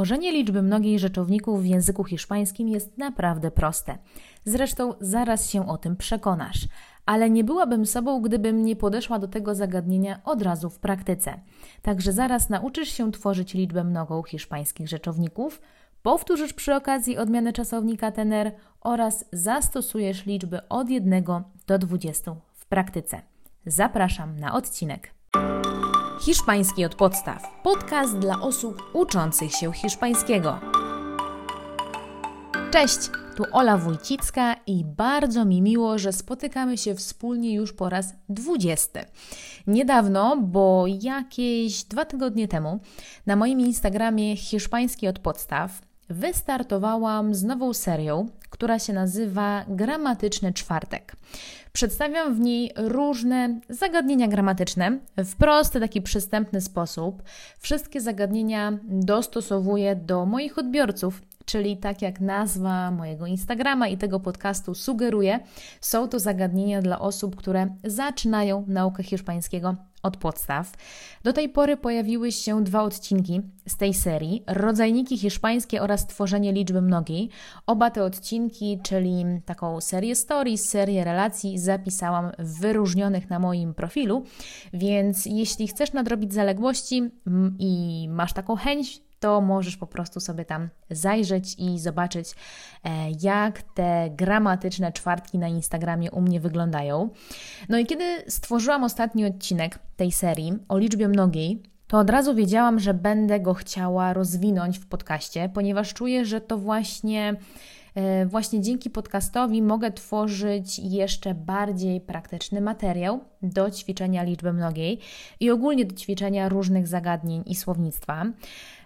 Tworzenie liczby mnogiej rzeczowników w języku hiszpańskim jest naprawdę proste. Zresztą zaraz się o tym przekonasz. Ale nie byłabym sobą, gdybym nie podeszła do tego zagadnienia od razu w praktyce. Także zaraz nauczysz się tworzyć liczbę mnogą hiszpańskich rzeczowników, powtórzysz przy okazji odmianę czasownika tener oraz zastosujesz liczby od 1 do 20 w praktyce. Zapraszam na odcinek. Hiszpański od podstaw. Podcast dla osób uczących się hiszpańskiego. Cześć, tu Ola Wójcicka i bardzo mi miło, że spotykamy się wspólnie już po raz 20. Niedawno, bo jakieś dwa tygodnie temu, na moim Instagramie Hiszpański od podstaw wystartowałam z nową serią, która się nazywa Gramatyczny Czwartek. Przedstawiam w niej różne zagadnienia gramatyczne w prosty, taki przystępny sposób. Wszystkie zagadnienia dostosowuję do moich odbiorców, czyli tak jak nazwa mojego Instagrama i tego podcastu sugeruje, są to zagadnienia dla osób, które zaczynają naukę hiszpańskiego od podstaw. Do tej pory pojawiły się dwa odcinki z tej serii: Rodzajniki hiszpańskie oraz Tworzenie liczby mnogiej. Oba te odcinki, czyli taką serię stories, serię relacji, zapisałam w wyróżnionych na moim profilu. Więc jeśli chcesz nadrobić zaległości mm, i masz taką chęć, to możesz po prostu sobie tam zajrzeć i zobaczyć, e, jak te gramatyczne czwartki na Instagramie u mnie wyglądają. No i kiedy stworzyłam ostatni odcinek tej serii o liczbie mnogiej, to od razu wiedziałam, że będę go chciała rozwinąć w podcaście, ponieważ czuję, że to właśnie e, właśnie dzięki podcastowi mogę tworzyć jeszcze bardziej praktyczny materiał do ćwiczenia liczby mnogiej i ogólnie do ćwiczenia różnych zagadnień i słownictwa.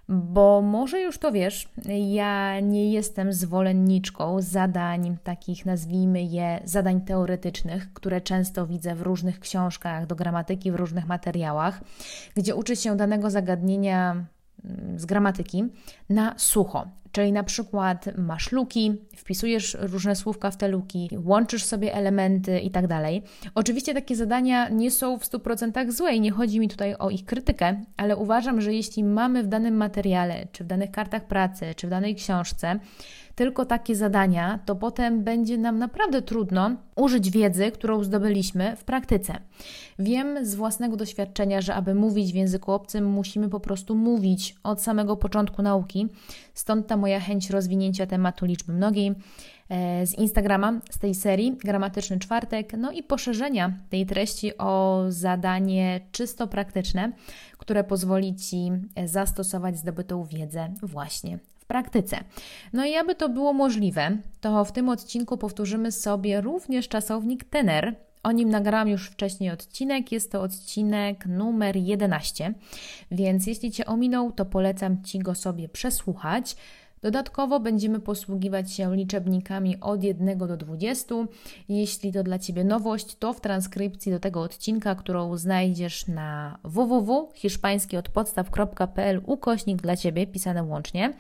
Bo może już to wiesz, ja nie jestem zwolenniczką zadań takich, nazwijmy je, zadań teoretycznych, które często widzę w różnych książkach do gramatyki, w różnych materiałach, gdzie uczy się danego zagadnienia mm, z gramatyki na sucho. Czyli na przykład masz luki, wpisujesz różne słówka w te luki, łączysz sobie elementy i tak dalej. Oczywiście takie zadania nie są w 100% złe i nie chodzi mi tutaj o ich krytykę, ale uważam, że jeśli mamy w danym materiale, czy w danych kartach pracy, czy w danej książce tylko takie zadania, to potem będzie nam naprawdę trudno użyć wiedzy, którą zdobyliśmy w praktyce. Wiem z własnego doświadczenia, że aby mówić w języku obcym, musimy po prostu mówić od samego początku nauki. Stąd ta moja chęć rozwinięcia tematu liczby mnogiej e, z Instagrama, z tej serii Gramatyczny Czwartek, no i poszerzenia tej treści o zadanie czysto praktyczne, które pozwoli Ci zastosować zdobytą wiedzę właśnie w praktyce. No i aby to było możliwe, to w tym odcinku powtórzymy sobie również czasownik tener. O nim nagrałam już wcześniej odcinek, jest to odcinek numer 11, więc jeśli Cię ominął, to polecam Ci go sobie przesłuchać. Dodatkowo będziemy posługiwać się liczebnikami od 1 do 20. Jeśli to dla Ciebie nowość, to w transkrypcji do tego odcinka, którą znajdziesz na www.hiszpańskiodpodstaw.pl ukośnik dla Ciebie, pisane łącznie,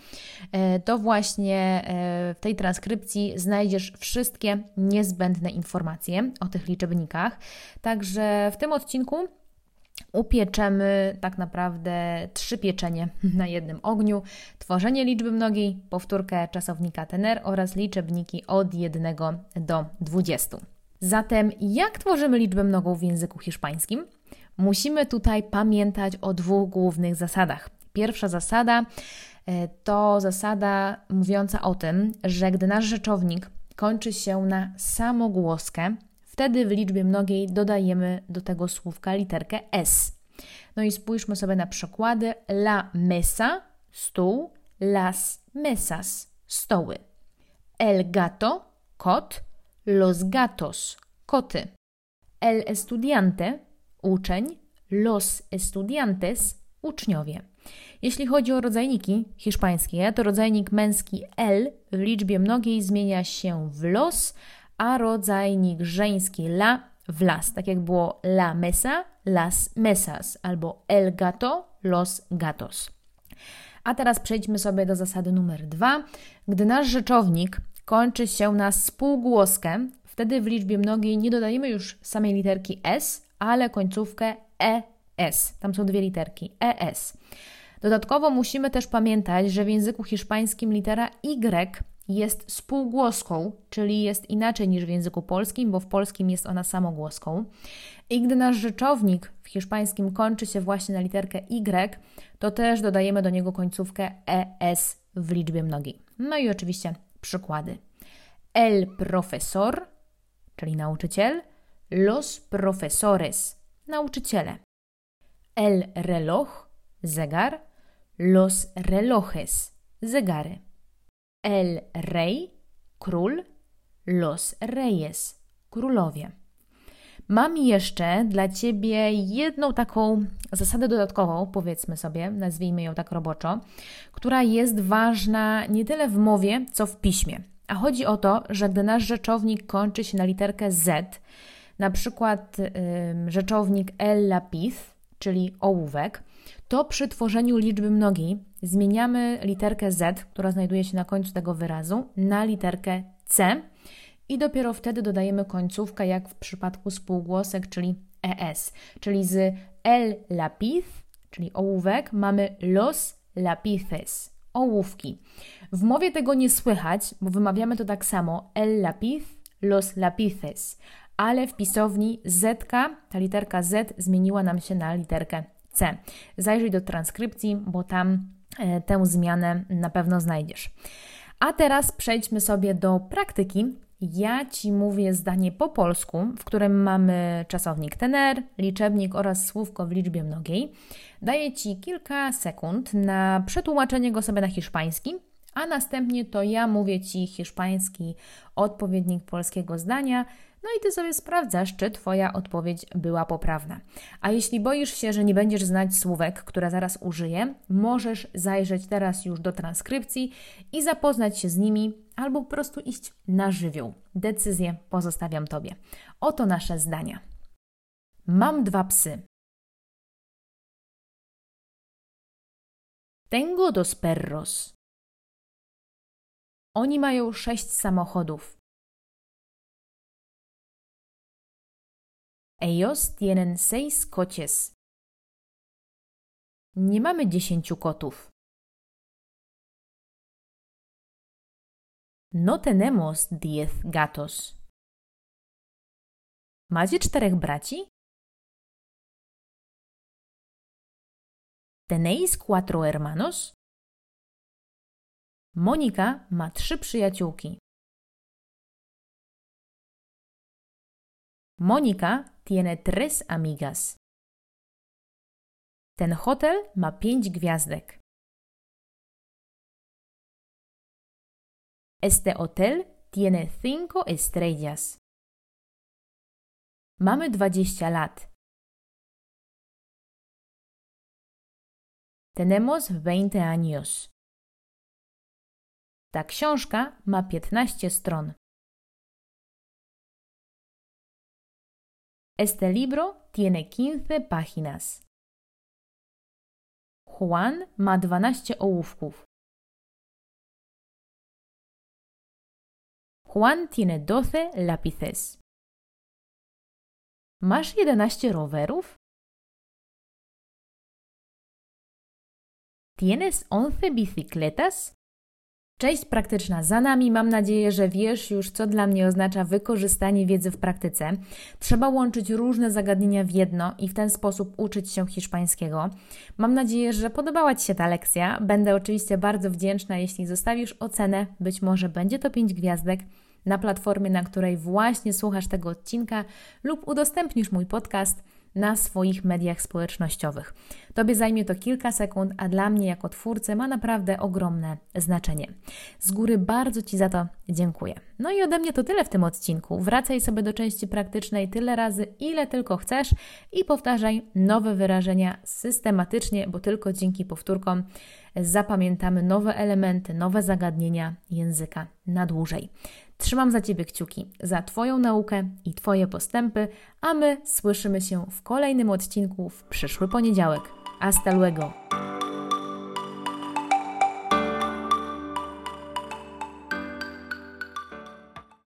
e, to właśnie e, w tej transkrypcji znajdziesz wszystkie niezbędne informacje o tych liczebnikach. Także w tym odcinku upieczemy tak naprawdę trzy pieczenie na jednym ogniu. Tworzenie liczby mnogiej, powtórkę czasownika tener oraz liczebniki od 1 do 20. Zatem jak tworzymy liczbę mnogą w języku hiszpańskim? Musimy tutaj pamiętać o dwóch głównych zasadach. Pierwsza zasada e, to zasada mówiąca o tym, że gdy nasz rzeczownik kończy się na samogłoskę, Wtedy w liczbie mnogiej dodajemy do tego słówka literkę S. No i spójrzmy sobie na przykłady. La mesa, stół, las mesas, stoły. El gato, kot, los gatos, koty. El estudiante, uczeń, los estudiantes, uczniowie. Jeśli chodzi o rodzajniki hiszpańskie, to rodzajnik męski el w liczbie mnogiej zmienia się w los, a rodzajnik żeński la w las, tak jak było la mesa, las mesas, albo el gato, los gatos. A teraz przejdźmy sobie do zasady numer dwa. Gdy nasz rzeczownik kończy się na spółgłoskę, wtedy w liczbie mnogiej nie dodajemy już samej literki s, ale końcówkę es. Tam są dwie literki es. Dodatkowo musimy też pamiętać, że w języku hiszpańskim litera Y jest spółgłoską, czyli jest inaczej niż w języku polskim, bo w polskim jest ona samogłoską. I gdy nasz rzeczownik w hiszpańskim kończy się właśnie na literkę Y, to też dodajemy do niego końcówkę ES w liczbie mnogiej. No i oczywiście przykłady. El profesor, czyli nauczyciel, los profesores, nauczyciele. El reloj, zegar, los relojes, zegary. El rey, król, los reyes, królowie. Mam jeszcze dla Ciebie jedną taką zasadę dodatkową, powiedzmy sobie, nazwijmy ją tak roboczo, która jest ważna nie tyle w mowie, co w piśmie. A chodzi o to, że gdy nasz rzeczownik kończy się na literkę Z, na przykład rzeczownik el lapith, czyli ołówek, to przy tworzeniu liczby mnogiej zmieniamy literkę Z, która znajduje się na końcu tego wyrazu, na literkę C i dopiero wtedy dodajemy końcówkę, jak w przypadku spółgłosek, czyli ES. Czyli z el lapith, czyli ołówek, mamy los lapices, ołówki. W mowie tego nie słychać, bo wymawiamy to tak samo, el lapith, los lapices, ale w pisowni Z, ta literka Z zmieniła nam się na literkę C. Zajrzyj do transkrypcji, bo tam e, tę zmianę na pewno znajdziesz. A teraz przejdźmy sobie do praktyki. Ja Ci mówię zdanie po polsku, w którym mamy czasownik tener, liczebnik oraz słówko w liczbie mnogiej. Daję Ci kilka sekund na przetłumaczenie go sobie na hiszpański, a następnie to ja mówię Ci hiszpański odpowiednik polskiego zdania, no i Ty sobie sprawdzasz, czy Twoja odpowiedź była poprawna. A jeśli boisz się, że nie będziesz znać słówek, które zaraz użyję, możesz zajrzeć teraz już do transkrypcji i zapoznać się z nimi, albo po prostu iść na żywioł. Decyzję pozostawiam Tobie. Oto nasze zdania. Mam dwa psy. Tengo dos perros. Oni mają sześć samochodów. Ellos tienen seis coches. Nie mamy dziesięciu kotów. No tenemos diez gatos. Macie czterech braci? ¿Tenéis cuatro hermanos? Monika ma trzy przyjaciółki. Monika tiene tres amigas. Ten hotel ma pięć gwiazdek. Este hotel tiene cinco estrellas. Mamy dwadzieścia lat. Tenemos veinte años. Ta książka ma piętnaście stron. Este libro tiene 15 páginas. Juan ma 12 ołówków. Juan tiene 12 lápices. Masz 11 rowerów? ¿Tienes 11 bicicletas? Cześć praktyczna za nami. Mam nadzieję, że wiesz już, co dla mnie oznacza wykorzystanie wiedzy w praktyce. Trzeba łączyć różne zagadnienia w jedno i w ten sposób uczyć się hiszpańskiego. Mam nadzieję, że podobała Ci się ta lekcja. Będę oczywiście bardzo wdzięczna, jeśli zostawisz ocenę. Być może będzie to 5 gwiazdek na platformie, na której właśnie słuchasz tego odcinka lub udostępnisz mój podcast na swoich mediach społecznościowych. Tobie zajmie to kilka sekund, a dla mnie jako twórcy ma naprawdę ogromne znaczenie. Z góry bardzo Ci za to dziękuję. No i ode mnie to tyle w tym odcinku. Wracaj sobie do części praktycznej tyle razy, ile tylko chcesz i powtarzaj nowe wyrażenia systematycznie, bo tylko dzięki powtórkom zapamiętamy nowe elementy, nowe zagadnienia języka na dłużej. Trzymam za Ciebie kciuki, za Twoją naukę i Twoje postępy, a my słyszymy się w kolejnym odcinku w przyszły poniedziałek. Hasta luego!